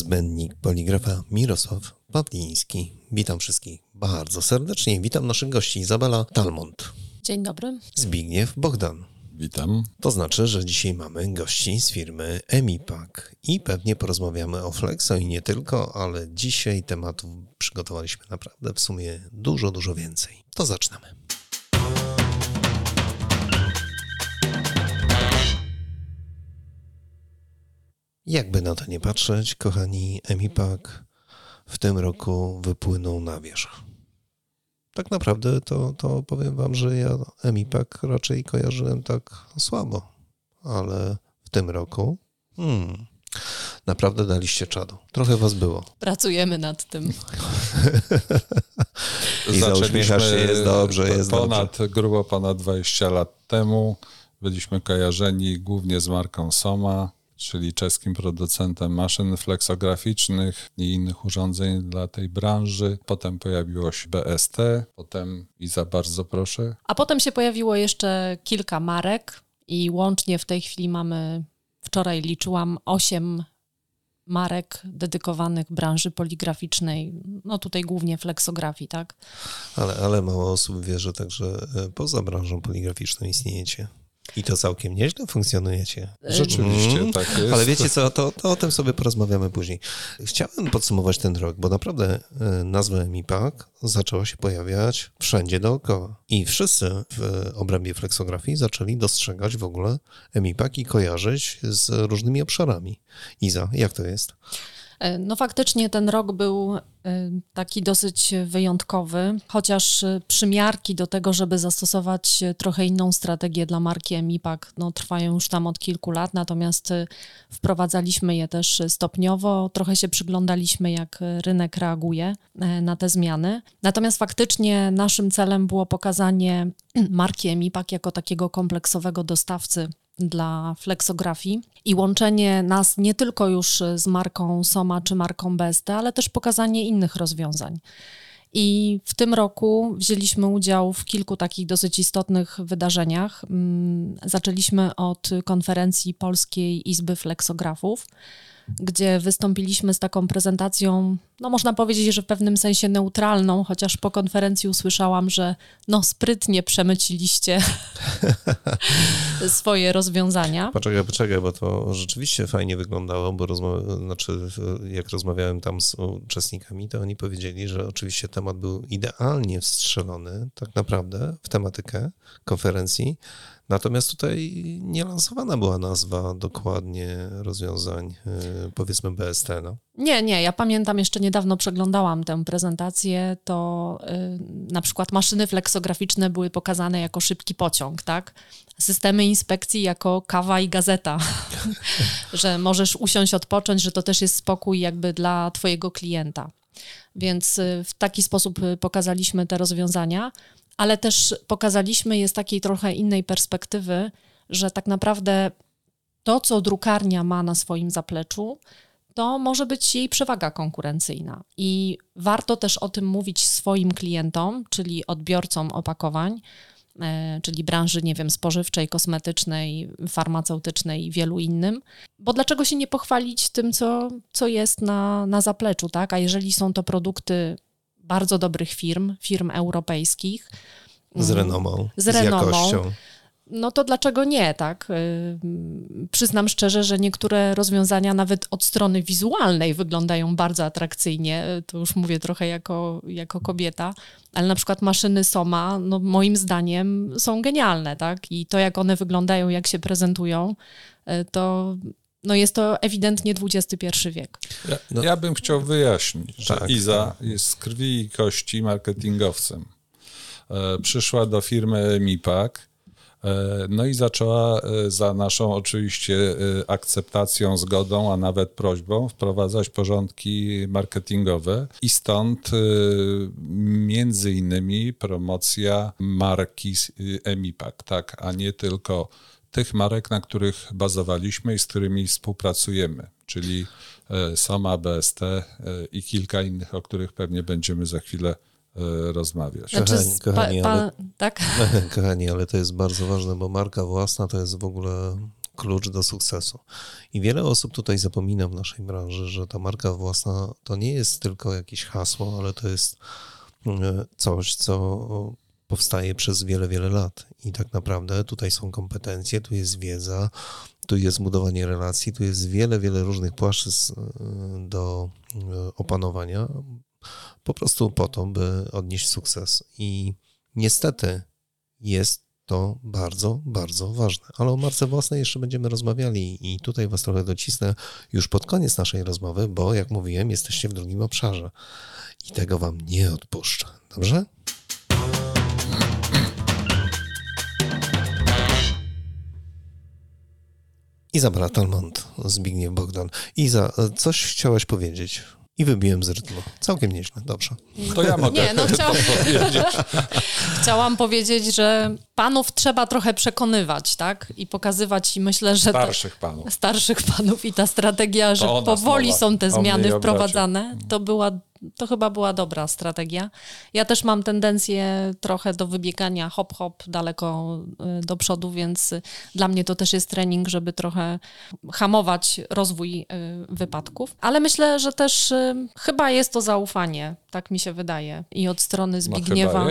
niezbędnik poligrafa Mirosław Pawliński. Witam wszystkich bardzo serdecznie. Witam naszych gości Izabela Talmont. Dzień dobry. Zbigniew Bogdan. Witam. To znaczy, że dzisiaj mamy gości z firmy Emipak i pewnie porozmawiamy o Flexo i nie tylko, ale dzisiaj tematów przygotowaliśmy naprawdę w sumie dużo, dużo więcej. To zaczynamy. Jakby na to nie patrzeć, kochani, Emipak w tym roku wypłynął na wierzch. Tak naprawdę to, to powiem wam, że ja Emipak raczej kojarzyłem tak słabo, ale w tym roku hmm, naprawdę daliście czadu. Trochę was było. Pracujemy nad tym. I uśmiechasz się, jest dobrze, jest ponad, dobrze. Grubo ponad 20 lat temu byliśmy kojarzeni głównie z marką Soma, czyli czeskim producentem maszyn fleksograficznych i innych urządzeń dla tej branży. Potem pojawiło się BST, potem Iza, bardzo proszę. A potem się pojawiło jeszcze kilka marek i łącznie w tej chwili mamy, wczoraj liczyłam, osiem marek dedykowanych branży poligraficznej, no tutaj głównie fleksografii, tak? Ale, ale mało osób wie, że także e, poza branżą poligraficzną istniejecie. I to całkiem nieźle funkcjonujecie. Rzeczywiście Mm. tak jest. Ale wiecie co, to, to o tym sobie porozmawiamy później. Chciałem podsumować ten rok, bo naprawdę e, nazwa MIPAK zaczęła się pojawiać wszędzie dookoła. I wszyscy w obrębie flexografii zaczęli dostrzegać w ogóle MIPAK i kojarzyć z różnymi obszarami. Iza, jak to jest? E, No faktycznie ten rok był taki dosyć wyjątkowy, chociaż e, przymiarki do tego, żeby zastosować e, trochę inną strategię dla marki Emipak, no, trwają już tam od kilku lat, natomiast wprowadzaliśmy je też stopniowo, trochę się przyglądaliśmy, jak rynek reaguje na te zmiany. Natomiast faktycznie naszym celem było pokazanie marki Emipak jako takiego kompleksowego dostawcy dla flexografii i łączenie nas nie tylko już z marką Soma czy marką Beste, ale też pokazanie innych rozwiązań. I w tym roku wzięliśmy udział w kilku takich dosyć istotnych wydarzeniach. Mm, Zaczęliśmy od konferencji Polskiej Izby Flexografów, gdzie wystąpiliśmy z taką prezentacją, no można powiedzieć, że w pewnym sensie neutralną, chociaż po konferencji usłyszałam, że no sprytnie przemyciliście swoje rozwiązania. Poczekaj, poczekaj, bo to rzeczywiście fajnie wyglądało, bo rozma- znaczy, jak rozmawiałem tam z uczestnikami, to oni powiedzieli, że oczywiście temat był idealnie wstrzelony tak naprawdę w tematykę konferencji, natomiast tutaj nie lansowana była nazwa dokładnie rozwiązań, yy, powiedzmy BST. No. Nie, nie, ja pamiętam, jeszcze niedawno przeglądałam tę prezentację, to y, na przykład maszyny fleksograficzne były pokazane jako szybki pociąg, tak? Systemy inspekcji jako kawa i gazeta, że możesz usiąść, odpocząć, że to też jest spokój jakby dla twojego klienta. Więc y, w taki sposób y, pokazaliśmy te rozwiązania, ale też pokazaliśmy je z takiej trochę innej perspektywy, że tak naprawdę to, co drukarnia ma na swoim zapleczu, to może być jej przewaga konkurencyjna. I warto też o tym mówić swoim klientom, czyli odbiorcom opakowań, e, czyli branży, nie wiem, spożywczej, kosmetycznej, farmaceutycznej i wielu innym. Bo dlaczego się nie pochwalić tym, co, co jest na, na zapleczu, tak? A jeżeli są to produkty bardzo dobrych firm, firm europejskich, Z renomą, Z z, renomą. jakością. no to dlaczego nie, tak? Yy, Przyznam szczerze, że niektóre rozwiązania nawet od strony wizualnej wyglądają bardzo atrakcyjnie. Yy, To już mówię trochę jako, jako kobieta, ale na przykład maszyny Soma, no moim zdaniem są genialne, tak? I to, jak one wyglądają, jak się prezentują, yy, to no jest to ewidentnie XXI wiek. Ja, No. ja bym chciał wyjaśnić, że Tak, Iza jest z krwi i kości marketingowcem. E, przyszła do firmy MIPAK, e, no i zaczęła e, za naszą oczywiście akceptacją, zgodą, a nawet prośbą wprowadzać porządki marketingowe i stąd między innymi promocja marki MIPAK, tak, a nie tylko tych marek, na których bazowaliśmy i z którymi współpracujemy, czyli e, Soma, BST e, i kilka innych, o których pewnie będziemy za chwilę e, rozmawiać. Kochani, Znaczy, z- kochani, ale- tak? Kochani, ale to jest bardzo ważne, bo marka własna to jest w ogóle klucz do sukcesu. I wiele osób tutaj zapomina w naszej branży, że ta marka własna to nie jest tylko jakieś hasło, ale to jest coś, co powstaje przez wiele, wiele lat. I tak naprawdę tutaj są kompetencje, tu jest wiedza, tu jest budowanie relacji, tu jest wiele, wiele różnych płaszczyzn e, do e, opanowania, po prostu po to, by odnieść sukces. I niestety jest to bardzo, bardzo ważne. Ale o marce własnej jeszcze będziemy rozmawiali i tutaj Was trochę docisnę już pod koniec naszej rozmowy, bo jak mówiłem, jesteście w drugim obszarze i tego Wam nie odpuszczę. Dobrze? Izabela Talmont, Zbigniew Bogdan. Iza, coś chciałaś powiedzieć? I wybiłem z rytmu. Całkiem nieźle, dobrze. To ja mogę Nie, no chciałam, powiedzieć. chciałam powiedzieć, że panów trzeba trochę przekonywać, tak? I pokazywać i myślę, że... Starszych panów. Starszych panów i ta strategia, że powoli są te zmiany wprowadzane, to była to chyba była dobra strategia. Ja też mam tendencję trochę do wybiegania hop-hop daleko y, do przodu, więc dla mnie to też jest trening, żeby trochę hamować rozwój y, wypadków. Ale myślę, że też y, chyba jest to zaufanie, tak mi się wydaje. I od strony no, Zbigniewa no,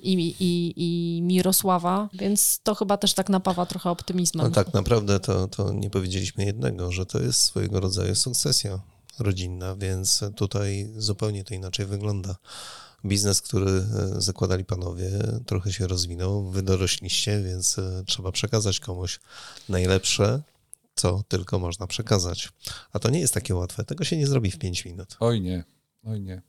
i, i, i Mirosława, więc to chyba też tak napawa trochę optymizmem. No tak naprawdę to, to nie powiedzieliśmy jednego, że to jest swojego rodzaju sukcesja rodzinna, więc tutaj zupełnie to inaczej wygląda. Biznes, który e, zakładali panowie, trochę się rozwinął, wy dorośliście, więc e, trzeba przekazać komuś najlepsze, co tylko można przekazać. A to nie jest takie łatwe, tego się nie zrobi w 5 minut. Oj nie, oj nie.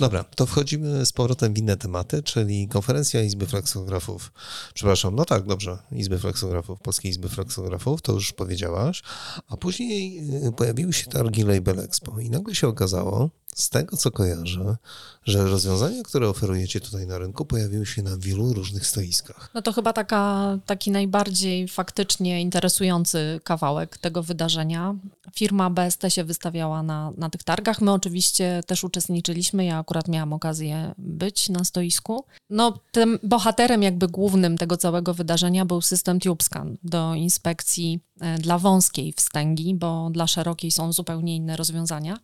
Dobra, to wchodzimy z powrotem w inne tematy, czyli konferencja Izby Fleksografów. Przepraszam, no tak, dobrze, Izby Fleksografów, Polskiej Izby Fleksografów, to już powiedziałaś. A później y, pojawiły się targi Label Expo i nagle się okazało, z tego co kojarzę, że rozwiązania, które oferujecie tutaj na rynku, pojawiły się na wielu różnych stoiskach. No to chyba taka, taki najbardziej faktycznie interesujący kawałek tego wydarzenia. Firma BST się wystawiała na, na tych targach. My oczywiście też uczestniczyliśmy. Ja akurat miałam okazję być na stoisku. No, tym bohaterem jakby głównym tego całego wydarzenia był system TubeScan do inspekcji e, dla wąskiej wstęgi, bo dla szerokiej są zupełnie inne rozwiązania.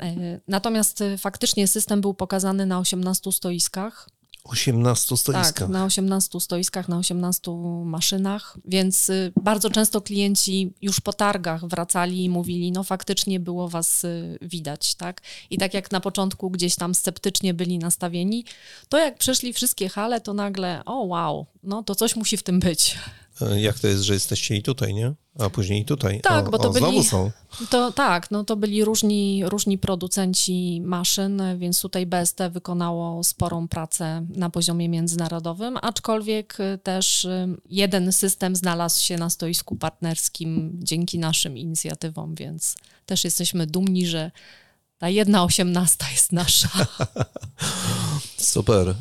E, natomiast e, faktycznie system był pokazany na 18 stoiskach. 18 stoiskach. Tak, na 18 stoiskach, na 18 maszynach, więc e, bardzo często klienci już po targach wracali i mówili, no faktycznie było was widać, tak? I tak jak na początku gdzieś tam sceptycznie byli nastawieni, to jak przeszli wszystkie hale, to nagle, o wow, no to coś musi w tym być. Jak to jest, że jesteście i tutaj, nie? A później tutaj. Tak, o, bo to o, byli. są. To, tak, no to byli różni, różni producenci maszyn, więc tutaj BST wykonało sporą pracę na poziomie międzynarodowym, aczkolwiek też y, jeden system znalazł się na stoisku partnerskim dzięki naszym inicjatywom, więc też jesteśmy dumni, że ta jedna osiemnasta jest nasza. Super. E,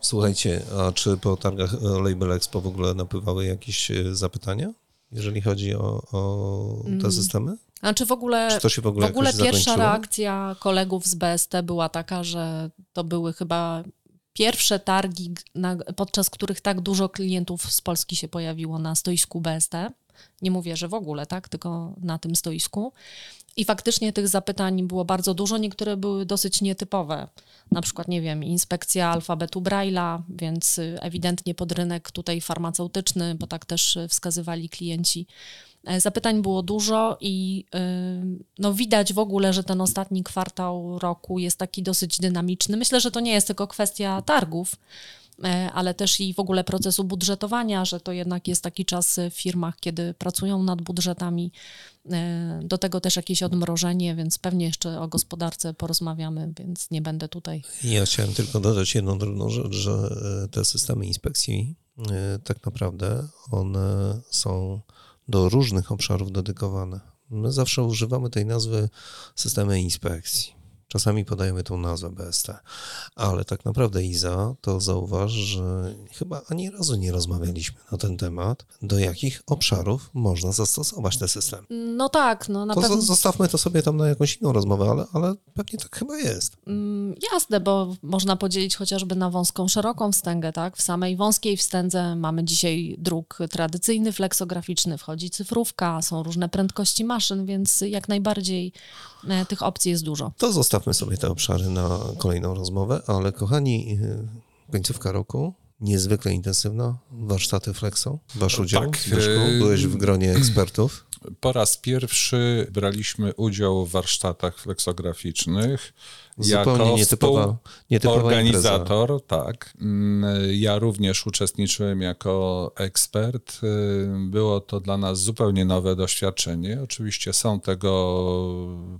słuchajcie, a czy po targach e, Label Expo w ogóle napływały jakieś e, zapytania, jeżeli chodzi o, o te mm. systemy? Znaczy w ogóle, czy to się w ogóle, w ogóle pierwsza reakcja kolegów z BST była taka, że to były chyba pierwsze targi, na, podczas których tak dużo klientów z Polski się pojawiło na stoisku BST. Nie mówię, że w ogóle, tak, tylko na tym stoisku. I faktycznie tych zapytań było bardzo dużo, niektóre były dosyć nietypowe. Na przykład, nie wiem, inspekcja alfabetu Braille'a, więc ewidentnie pod rynek tutaj farmaceutyczny, bo tak też wskazywali klienci. E, zapytań było dużo i y, no, widać w ogóle, że ten ostatni kwartał roku jest taki dosyć dynamiczny. Myślę, że to nie jest tylko kwestia targów, ale też i w ogóle procesu budżetowania, że to jednak jest taki czas w firmach, kiedy pracują nad budżetami. E, do tego też jakieś odmrożenie, więc pewnie jeszcze o gospodarce porozmawiamy, więc nie będę tutaj. Ja chciałem tylko dodać jedną drobną rzecz, że e, te systemy inspekcji tak naprawdę one są do różnych obszarów dedykowane. My zawsze używamy tej nazwy systemy inspekcji Czasami podajemy tą nazwę BST, ale tak naprawdę Iza, to zauważ, że chyba ani razu nie rozmawialiśmy na ten temat, do jakich obszarów można zastosować ten system. No tak, no na To pewno. zo- zostawmy to sobie tam na jakąś inną rozmowę, ale, ale pewnie tak chyba jest. Mm, Jasne, bo można podzielić chociażby na wąską, szeroką wstęgę, tak? W samej wąskiej wstędze mamy dzisiaj druk tradycyjny, fleksograficzny, wchodzi cyfrówka, są różne prędkości maszyn, więc jak najbardziej tych opcji jest dużo. To zostawmy sobie te obszary na kolejną rozmowę, ale kochani, yy, końcówka roku, niezwykle intensywna, warsztaty Flexo, wasz udział, Tak, Zbyszku, byłeś w gronie ekspertów. Po raz pierwszy braliśmy udział w warsztatach fleksograficznych. Zupełnie nietypowa, nietypowa impreza. Organizator, tak. Mm, Ja również uczestniczyłem jako ekspert. Y, Było to dla nas zupełnie nowe doświadczenie. Oczywiście są tego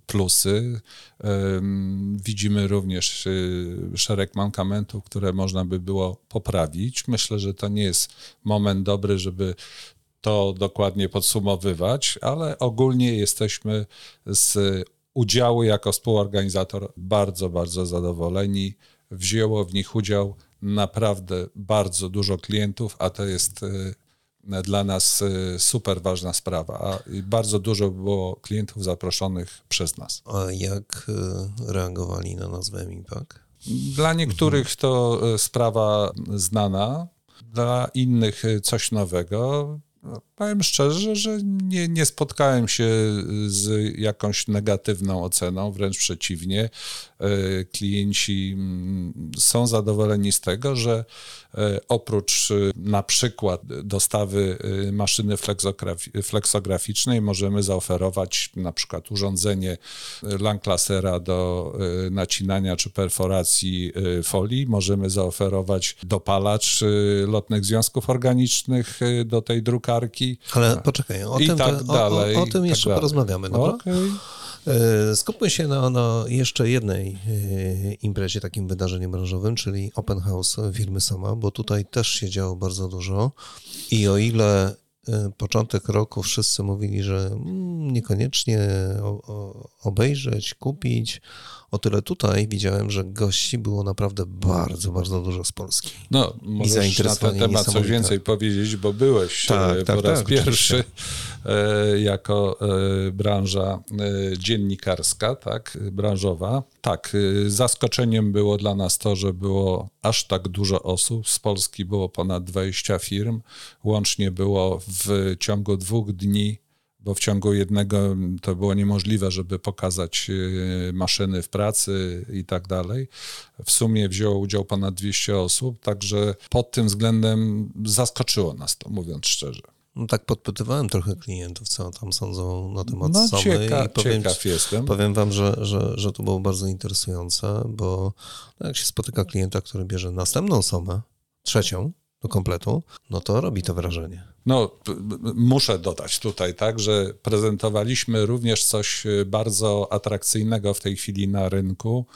plusy. Ym, Widzimy również y, szereg mankamentów, które można by było poprawić. Myślę, że to nie jest moment dobry, żeby to dokładnie podsumowywać, ale ogólnie jesteśmy z udziału jako współorganizator bardzo, bardzo zadowoleni. Wzięło w nich udział naprawdę bardzo dużo klientów, a to jest y, dla nas y, super ważna sprawa. A i bardzo dużo było klientów zaproszonych przez nas. A jak yy, reagowali na nazwę MIPAK? Dla niektórych to y, sprawa znana, dla innych y, coś nowego. No, Powiem szczerze, że nie, nie spotkałem się z jakąś negatywną oceną, wręcz przeciwnie. Y, Klienci mm, są zadowoleni z tego, że oprócz y, na przykład dostawy y, maszyny fleksograficznej możemy zaoferować na przykład urządzenie Langlacera do nacinania czy perforacji folii. Możemy zaoferować dopalacz lotnych związków organicznych do tej drukarki Ale poczekaj, o i tym, tak to, dalej. o, o, o tym tak jeszcze dalej. porozmawiamy, dobra? Okej. E, Skupmy się na, na jeszcze jednej e, imprezie, takim wydarzeniem branżowym, czyli Open House firmy Sama, bo tutaj też się działo bardzo dużo. I o ile początek roku wszyscy mówili, że mm, niekoniecznie obejrzeć, kupić, o tyle tutaj widziałem, że gości było naprawdę bardzo, bardzo dużo z Polski. No, możesz na ten temat coś więcej powiedzieć, bo byłeś Tak, e, tak, po raz tak, pierwszy e, jako e, branża e, dziennikarska, tak, branżowa. Tak, e, zaskoczeniem było dla nas to, że było aż tak dużo osób. Z Polski było ponad 20 firm. Łącznie było w ciągu dwóch dni bo w ciągu jednego to było niemożliwe, żeby pokazać e, maszyny w pracy i tak dalej. W sumie wzięło udział ponad 200 osób, także pod tym względem zaskoczyło nas to, mówiąc szczerze. No tak podpytywałem trochę klientów, co tam sądzą na temat No Somy cieka, i powiem, ciekaw jestem. Powiem wam, że, że, że to było bardzo interesujące, bo no jak się spotyka klienta, który bierze następną somę, trzecią do kompletu, no to robi to wrażenie. No, muszę dodać tutaj, tak, że prezentowaliśmy również coś e, bardzo atrakcyjnego w tej chwili na rynku,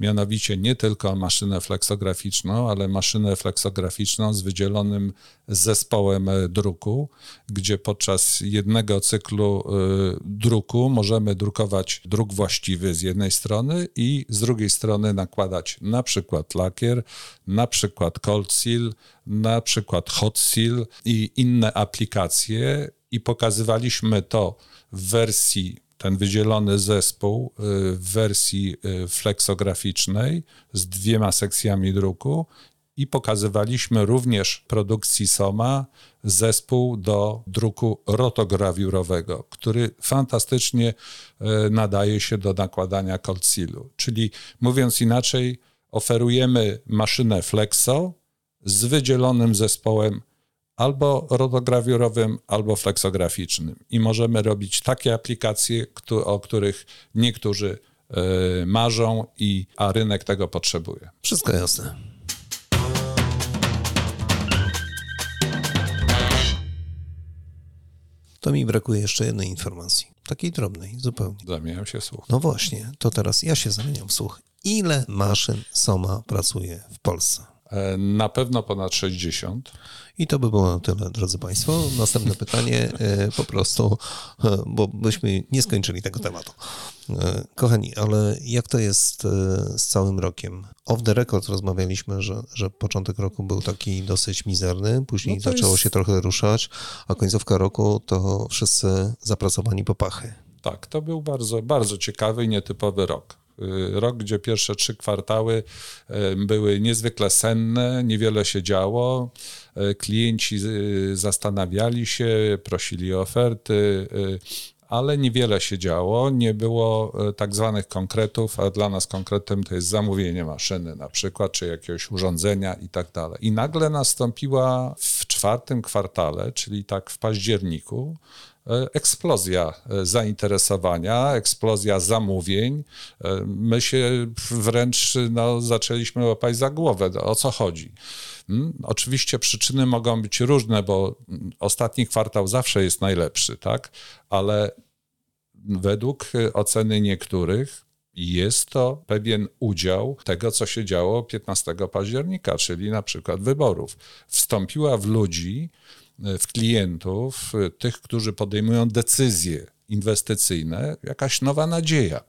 mianowicie nie tylko maszynę fleksograficzną, ale maszynę fleksograficzną z wydzielonym zespołem e, druku, gdzie podczas jednego cyklu e, druku możemy drukować druk właściwy z jednej strony i z drugiej strony nakładać na przykład lakier, na przykład cold seal, na przykład hot seal i inne aplikacje i pokazywaliśmy to w wersji ten wydzielony zespół y, w wersji y, fleksograficznej z dwiema sekcjami druku i pokazywaliśmy również produkcji Soma zespół do druku rotograwiurowego, który fantastycznie y, nadaje się do nakładania sealu. Czyli mówiąc inaczej, oferujemy maszynę Flexo z wydzielonym zespołem albo rotograwiurowym, albo fleksograficznym. I możemy robić takie aplikacje, o których niektórzy y, marzą, i, a rynek tego potrzebuje. Wszystko jasne. To mi brakuje jeszcze jednej informacji, takiej drobnej, zupełnie. Zamieniam się słuch. No właśnie, to teraz ja się zamieniam w słuch. Ile maszyn Soma pracuje w Polsce? E, na pewno ponad 60. I to by było na tyle, drodzy Państwo. Następne pytanie e, po prostu, e, bo byśmy nie skończyli tego tematu. Kochani, ale jak to jest z całym rokiem? Off the record rozmawialiśmy, że, że początek roku był taki dosyć mizerny, później no zaczęło jest... się trochę ruszać, a końcówka roku to wszyscy zapracowani po pachy. Tak, to był bardzo, bardzo ciekawy i nietypowy rok. Y, rok, gdzie pierwsze trzy kwartały y, były niezwykle senne, niewiele się działo. Y, klienci zastanawiali się, prosili o oferty, ale niewiele się działo, nie było tak zwanych konkretów, a dla nas konkretem to jest zamówienie maszyny na przykład, czy jakiegoś urządzenia i tak dalej. I nagle nastąpiła w czwartym kwartale, czyli tak w październiku, eksplozja e, zainteresowania, eksplozja zamówień. E, my się wręcz no, zaczęliśmy łapać za głowę, o co chodzi. Hmm? Oczywiście przyczyny mogą być różne, bo ostatni kwartał zawsze jest najlepszy, tak? Ale według oceny niektórych jest to pewien udział tego, co się działo 15 października, czyli na przykład wyborów. Wstąpiła w ludzi w klientów, tych, którzy podejmują decyzje inwestycyjne, jakaś nowa nadzieja.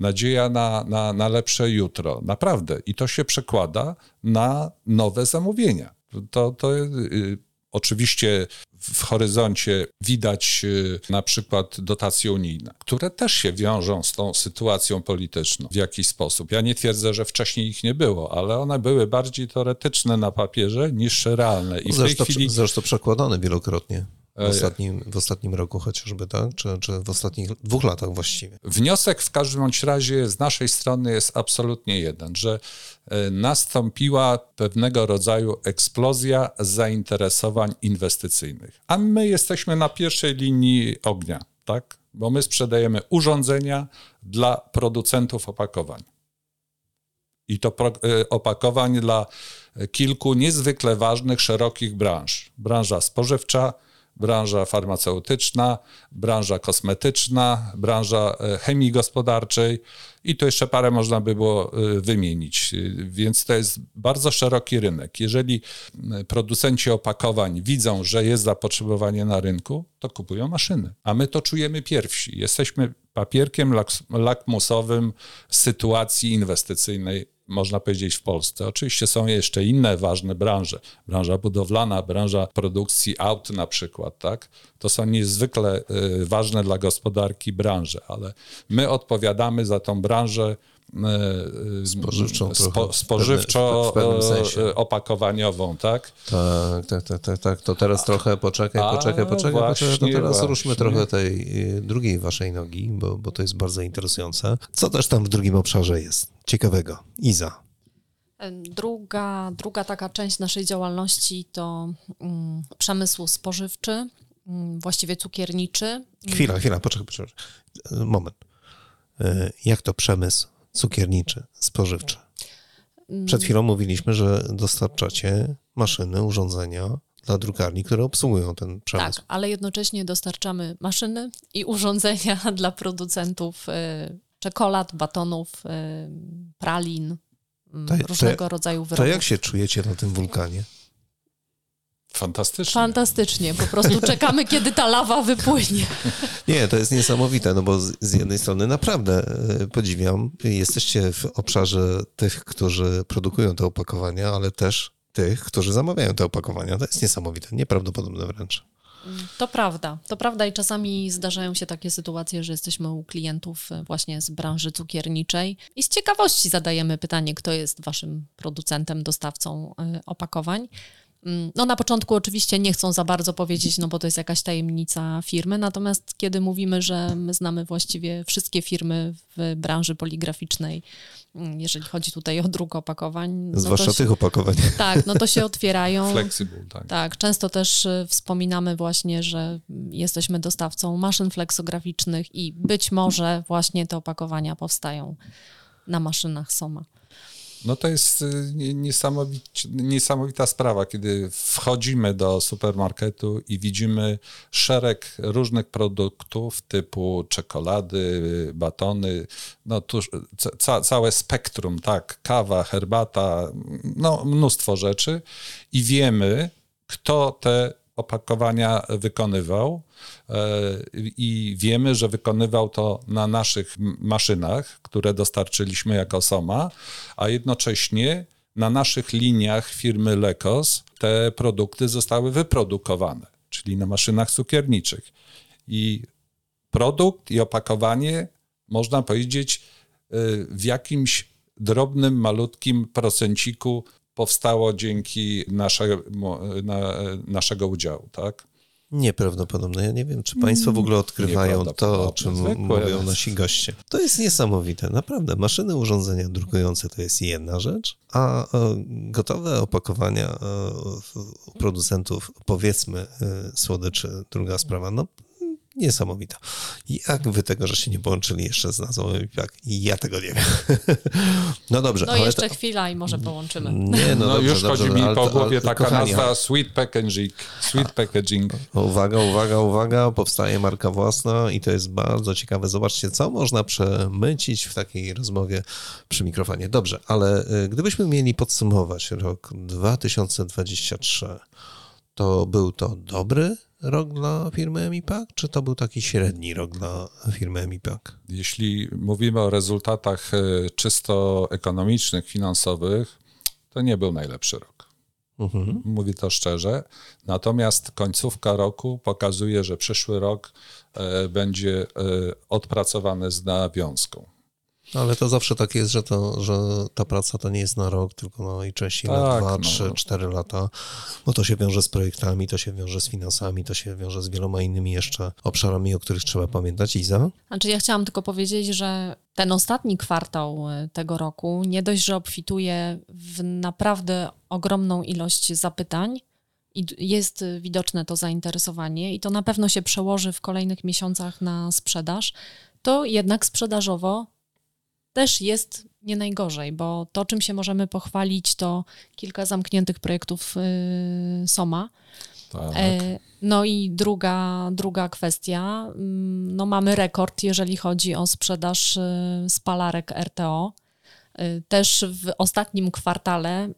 Nadzieja na, na, na lepsze jutro. Naprawdę. I to się przekłada na nowe zamówienia. To, to y, Oczywiście w horyzoncie widać y, na przykład dotacje unijne, które też się wiążą z tą sytuacją polityczną w jakiś sposób. Ja nie twierdzę, że wcześniej ich nie było, ale one były bardziej teoretyczne na papierze niż realne. I w zresztą, tej chwili... zresztą przekładane wielokrotnie. W e, ostatnim, w ostatnim roku chociażby, tak? Czy, czy w ostatnich dwóch latach właściwie? Wniosek w każdym bądź razie z naszej strony jest absolutnie jeden, że e, nastąpiła pewnego rodzaju eksplozja zainteresowań inwestycyjnych. A my jesteśmy na pierwszej linii ognia, tak? Bo my sprzedajemy urządzenia dla producentów opakowań. I to e, opakowań dla kilku niezwykle ważnych, szerokich branż. Branża spożywcza, branża farmaceutyczna, branża kosmetyczna, branża e, chemii gospodarczej i tu jeszcze parę można by było e, wymienić. Więc to jest bardzo szeroki rynek. Jeżeli producenci opakowań widzą, że jest zapotrzebowanie na rynku, to kupują maszyny. A my to czujemy pierwsi. Jesteśmy papierkiem lakmusowym sytuacji inwestycyjnej można powiedzieć, w Polsce. Oczywiście są jeszcze inne ważne branże. Branża budowlana, branża produkcji aut na przykład, tak? To są niezwykle y, ważne dla gospodarki branże, ale my odpowiadamy za tą branżę spożywczą, spo, spożywczo w y, opakowaniową, tak? Tak, tak, tak, tak, tak. To teraz trochę poczekaj, poczekaj, poczekaj, właśnie, poczekaj. To teraz właśnie. ruszmy trochę tej drugiej waszej nogi, bo, bo to jest bardzo interesujące. Co też tam w drugim obszarze jest? ciekawego? Iza. Druga, druga taka część naszej działalności to um, przemysł spożywczy, um, właściwie cukierniczy. Chwila, chwila, poczekaj, poczekaj. Moment. E, jak to przemysł cukierniczy, spożywczy? Przed chwilą mówiliśmy, że dostarczacie maszyny, urządzenia dla drukarni, które obsługują ten przemysł. Tak, ale jednocześnie dostarczamy maszyny i urządzenia dla producentów e, czekolad, batonów, y, pralin, mm, to, różnego to, rodzaju wyrobów. To jak się czujecie na tym wulkanie? Fantastycznie. Fantastycznie. Po prostu czekamy, kiedy ta lawa wypłynie. Nie, to jest niesamowite, no bo z, z, jednej strony naprawdę y, podziwiam, jesteście w obszarze tych, którzy produkują te opakowania, ale też tych, którzy zamawiają te opakowania. To jest niesamowite, nieprawdopodobne wręcz. To prawda, to prawda i czasami zdarzają się takie sytuacje, że jesteśmy u klientów e, właśnie z branży cukierniczej i z ciekawości zadajemy pytanie, kto jest waszym producentem, dostawcą e, opakowań. Mm, no na początku oczywiście nie chcą za bardzo powiedzieć, no bo to jest jakaś tajemnica firmy, natomiast kiedy mówimy, że my znamy właściwie wszystkie firmy w branży poligraficznej, mm, jeżeli chodzi tutaj o druk opakowań. No Zwłaszcza się, tych opakowań. Tak, no to się otwierają. Flexible, tak. Tak, często też y, wspominamy właśnie, że jesteśmy dostawcą maszyn fleksograficznych i być może właśnie te opakowania powstają na maszynach Soma. No to jest y, niesamowita sprawa, kiedy wchodzimy do supermarketu i widzimy szereg różnych produktów typu czekolady, batony, no tu ca, całe spektrum, tak, kawa, herbata, no mnóstwo rzeczy i wiemy, kto te opakowania wykonywał e, i wiemy, że wykonywał to na naszych maszynach, które dostarczyliśmy jako Soma, a jednocześnie na naszych liniach firmy Lekos te produkty zostały wyprodukowane, czyli na maszynach cukierniczych. I produkt i opakowanie, można powiedzieć, e, w jakimś drobnym, malutkim procenciku powstało dzięki nasze, na, naszego udziału, tak? Nieprawdopodobne. Ja nie wiem, czy Państwo w ogóle odkrywają to, o czym Zwykłe mówią nasi goście. To jest niesamowite, naprawdę. Maszyny, urządzenia drukujące to jest jedna rzecz, a gotowe opakowania e, producentów, powiedzmy, e, słodyczy, druga sprawa. No, niesamowita. Jak wy tego, że się nie połączyli jeszcze z nazwą jak Ja tego nie wiem. no dobrze. No jeszcze to... chwila i może połączymy. Nie, no, no dobrze, już dobrze, chodzi mi po głowie ale, taka kochani, nazwa Sweet Packaging. Sweet Packaging. Uwaga, uwaga, uwaga, powstaje marka własna i to jest bardzo ciekawe. Zobaczcie, co można przemycić w takiej rozmowie przy mikrofonie. Dobrze, ale y, gdybyśmy mieli podsumować rok 2023, to był to dobry rok dla firmy Emipak, czy to był taki średni rok dla firmy Emipak? Jeśli mówimy o rezultatach e, czysto ekonomicznych, finansowych, to nie był najlepszy rok. Mhm. Mówię to szczerze. Natomiast końcówka roku pokazuje, że przyszły rok e, będzie e, odpracowany z nawiązką. Ale to zawsze tak jest, że, to, że ta praca to nie jest na rok, tylko najczęściej tak, na dwa, no. trzy, cztery lata, bo to się wiąże z projektami, to się wiąże z finansami, to się wiąże z wieloma innymi jeszcze obszarami, o których trzeba pamiętać. Iza? Znaczy ja chciałam tylko powiedzieć, że ten ostatni kwartał e, tego roku nie dość, że obfituje w naprawdę ogromną ilość zapytań, i jest widoczne to zainteresowanie, i to na pewno się przełoży w kolejnych miesiącach na sprzedaż, to jednak sprzedażowo też jest nie najgorzej, bo to, czym się możemy pochwalić, to kilka zamkniętych projektów y, Soma. Tak. E, no i druga, druga kwestia, mm, no mamy rekord, jeżeli chodzi o sprzedaż y, spalarek RTO. Y, też w ostatnim kwartale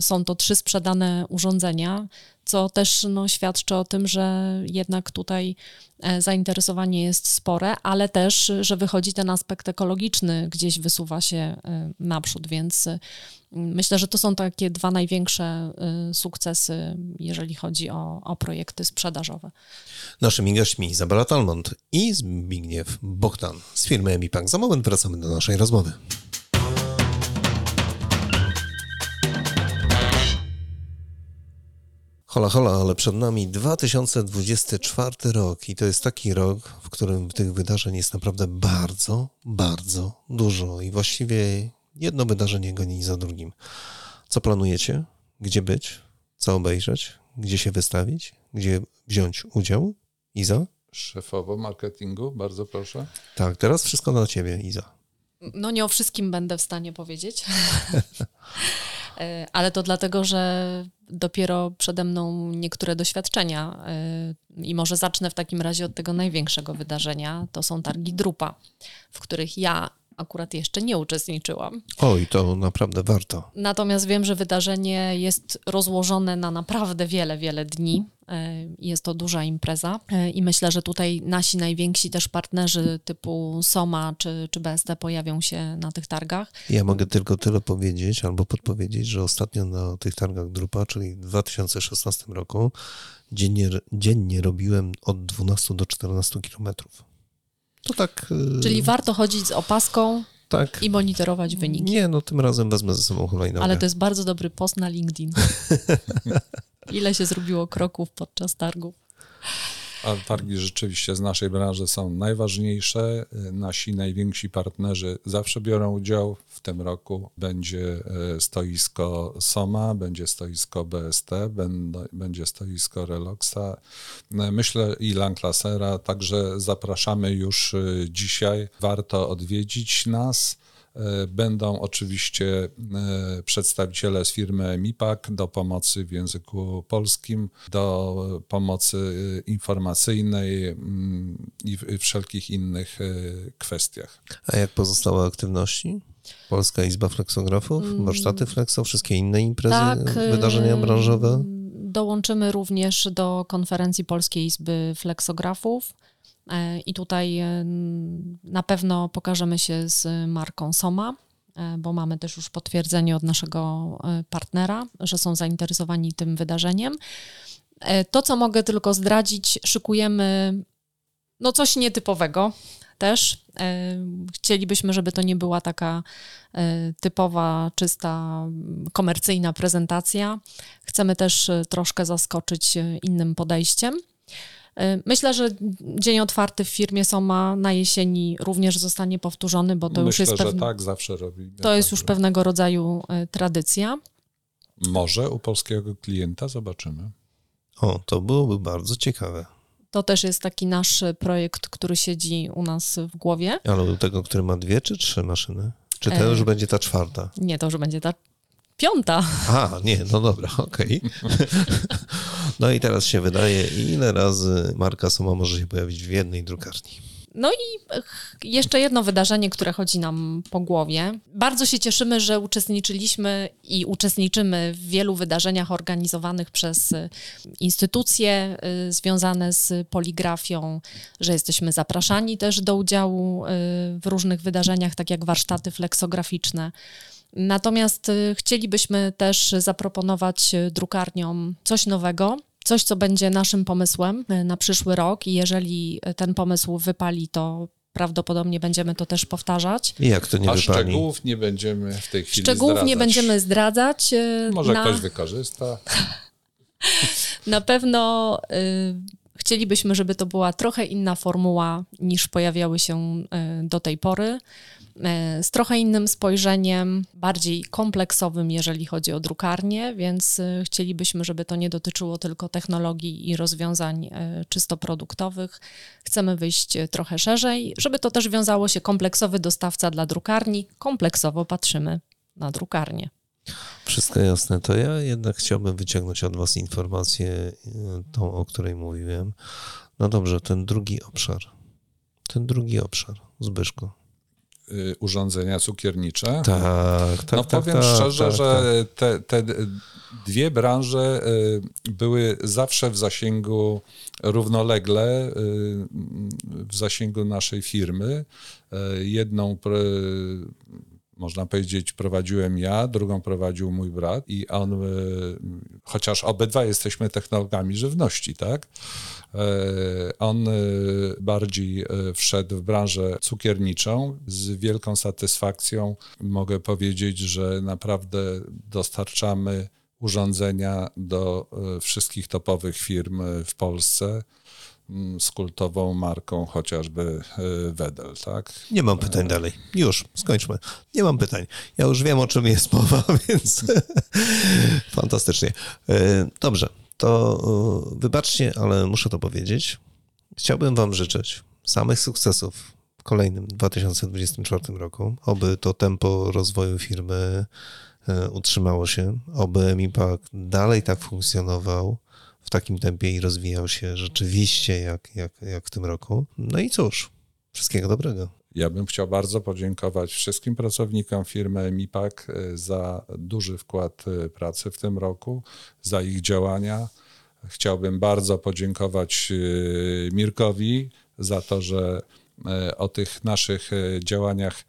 są to trzy sprzedane urządzenia, co też no, świadczy o tym, że jednak tutaj e, zainteresowanie jest spore, ale też, że wychodzi ten aspekt ekologiczny, gdzieś wysuwa się e, naprzód, więc e, myślę, że to są takie dwa największe sukcesy, jeżeli chodzi o, o projekty sprzedażowe. Naszymi gośćmi Izabela Talmont i Zbigniew Bogdan z firmy Emipak. Za moment wracamy do naszej rozmowy. Hola, hola, ale przed nami 2024 rok i to jest taki rok, w którym tych wydarzeń jest naprawdę bardzo, bardzo dużo i właściwie jedno wydarzenie goni za drugim. Co planujecie? Gdzie być? Co obejrzeć? Gdzie się wystawić? Gdzie wziąć udział? Iza? Szefowo marketingu, bardzo proszę. Tak, teraz wszystko dla ciebie, Iza. No nie o wszystkim będę w stanie powiedzieć. E, ale to dlatego, że dopiero przede mną niektóre doświadczenia e, i może zacznę w takim razie od tego największego wydarzenia. To są targi Drupa, w których ja akurat jeszcze nie uczestniczyłam. Oj, to naprawdę warto. Natomiast wiem, że wydarzenie jest rozłożone na naprawdę wiele, wiele dni. E, jest to duża impreza e, i myślę, że tutaj nasi najwięksi też partnerzy typu Soma czy, czy BST pojawią się na tych targach. Ja mogę tylko tyle powiedzieć albo podpowiedzieć, że ostatnio na tych targach Drupa, czyli w 2016 roku, dziennie, dziennie robiłem od 12 do 14 kilometrów. To tak. Y, Czyli warto chodzić z opaską tak. i monitorować wyniki. Nie, no tym razem wezmę ze sobą hulajnogę. Ale to jest bardzo dobry post na LinkedIn. Ile się zrobiło kroków podczas targów? A targi rzeczywiście z naszej branży są najważniejsze. Nasi najwięksi partnerzy zawsze biorą udział. W tym roku będzie e, stoisko Soma, będzie stoisko BST, będzie stoisko Reloxa, e, myślę i Lanclasera, także zapraszamy już e, dzisiaj. Warto odwiedzić nas będą oczywiście e, przedstawiciele z firmy MIPAK do pomocy w języku polskim, do pomocy informacyjnej mm, i w wszelkich innych kwestiach. A jak pozostałe aktywności? Polska Izba Fleksografów, mm. warsztaty Flexo, wszystkie inne imprezy, tak, wydarzenia branżowe? Dołączymy również do konferencji Polskiej Izby Fleksografów. E, I tutaj e, na pewno pokażemy się z marką Soma, e, bo mamy też już potwierdzenie od naszego partnera, że są zainteresowani tym wydarzeniem. To, co mogę tylko zdradzić, szykujemy no coś nietypowego też. Chcielibyśmy, żeby to nie była taka typowa, czysta, komercyjna prezentacja. Chcemy też troszkę zaskoczyć innym podejściem. E, myślę, że dzień otwarty w firmie Soma na jesieni również zostanie powtórzony, bo to Myślę, już jest. Myślę, że tak zawsze robi. To jest już pewnego rodzaju e, tradycja. Może u polskiego klienta zobaczymy. O, to byłoby bardzo ciekawe. To też jest taki nasz projekt, który siedzi u nas w głowie. Ale do tego, który ma dwie czy trzy maszyny? Czy to e... już będzie ta czwarta? Nie, to już będzie ta piąta. A, nie, no dobra, okej. Okay. no i teraz się wydaje, ile razy marka Soma może się pojawić w jednej drukarni? No i jeszcze jedno wydarzenie, które chodzi nam po głowie. Bardzo się cieszymy, że uczestniczyliśmy i uczestniczymy w wielu wydarzeniach organizowanych przez instytucje y, związane z poligrafią, że jesteśmy zapraszani też do udziału y, w różnych wydarzeniach, tak jak warsztaty fleksograficzne. Natomiast y, chcielibyśmy też zaproponować y, drukarniom coś nowego, coś, co będzie naszym pomysłem y, na przyszły rok i jeżeli ten pomysł wypali, to prawdopodobnie będziemy to też powtarzać. I jak to nie A wypali? szczegółów nie będziemy w tej chwili Szczegółów zdradzać. nie będziemy zdradzać. Może na... ktoś wykorzysta. na pewno y, chcielibyśmy, żeby to była trochę inna formuła niż pojawiały się y, do tej pory. E, z trochę innym spojrzeniem, bardziej kompleksowym, jeżeli chodzi o drukarnię, więc e, chcielibyśmy, żeby to nie dotyczyło tylko technologii i rozwiązań e, czysto produktowych. Chcemy wyjść trochę szerzej, żeby to też wiązało się kompleksowy dostawca dla drukarni. Kompleksowo patrzymy na drukarnię. Wszystko jasne. To ja jednak chciałbym wyciągnąć od Was informację, tą, o której mówiłem. No dobrze, ten drugi obszar. Ten drugi obszar, Zbyszko. Y, urządzenia cukiernicze. Tak, tak. No tak, powiem tak, szczerze, tak, że te, te dwie branże y, były zawsze w zasięgu równolegle y, w zasięgu naszej firmy. Jedną można powiedzieć, prowadziłem ja, drugą prowadził mój brat i on, chociaż obydwa jesteśmy technologami żywności, tak? E, on e, bardziej e, wszedł w branżę cukierniczą. Z wielką satysfakcją mogę powiedzieć, że naprawdę dostarczamy urządzenia do wszystkich topowych firm w Polsce z kultową marką chociażby Wedel, tak? Nie mam pytań dalej. Już, skończmy. Nie mam pytań. Ja już wiem, o czym jest mowa, więc fantastycznie. Dobrze, to e, wybaczcie, ale muszę to powiedzieć. Chciałbym Wam życzyć samych sukcesów w kolejnym 2024 roku. Oby to tempo rozwoju firmy e, utrzymało się, oby MIPAK dalej tak funkcjonował w takim tempie i rozwijał się rzeczywiście jak, jak, jak w tym roku. No i cóż, wszystkiego dobrego. Ja bym chciał bardzo podziękować wszystkim pracownikom firmy MIPAK e, za duży wkład e, pracy w tym roku, za ich działania. Chciałbym bardzo podziękować e, Mirkowi za to, że o tych naszych działaniach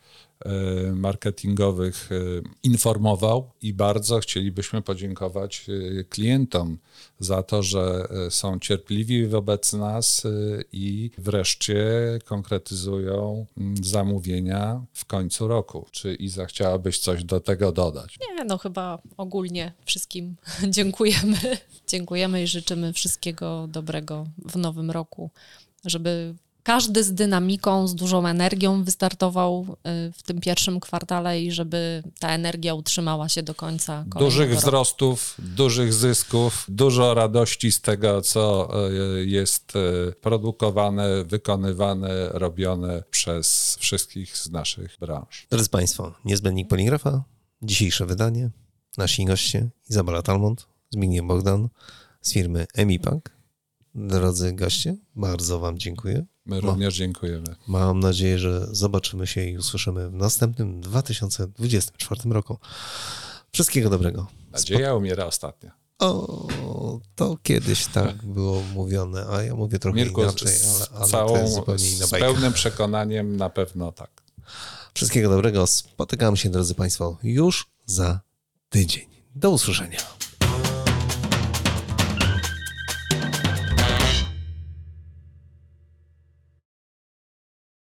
marketingowych e, informował i bardzo chcielibyśmy podziękować e, klientom za to, że są cierpliwi wobec nas i wreszcie konkretyzują zamówienia w końcu roku. Czy Iza chciałabyś coś do tego dodać? Nie, no chyba ogólnie wszystkim dziękujemy. Dziękujemy i życzymy wszystkiego dobrego w nowym roku, żeby każdy z dynamiką, z dużą energią wystartował y, w tym pierwszym kwartale i żeby ta energia utrzymała się do końca Dużych roku. wzrostów, dużych zysków, dużo radości z tego, co e, jest e, produkowane, wykonywane, robione przez wszystkich z naszych branż. Drodzy Państwo, niezbędnik poligrafa, dzisiejsze wydanie, nasi goście Izabela Talmont, Zbigniew Bogdan z firmy Emipak. Drodzy goście, bardzo Wam dziękuję. My również dziękujemy. Mam nadzieję, że zobaczymy się i usłyszymy w następnym 2024 roku. Wszystkiego dobrego. Nadzieja umiera ostatnia. O, to kiedyś tak było mówione, a ja mówię trochę Mirku, inaczej, ale, ale całą, to jest zupełnie inna z bajka. pełnym przekonaniem na pewno tak. Wszystkiego dobrego. Spotykamy się, drodzy Państwo, już za tydzień. Do usłyszenia.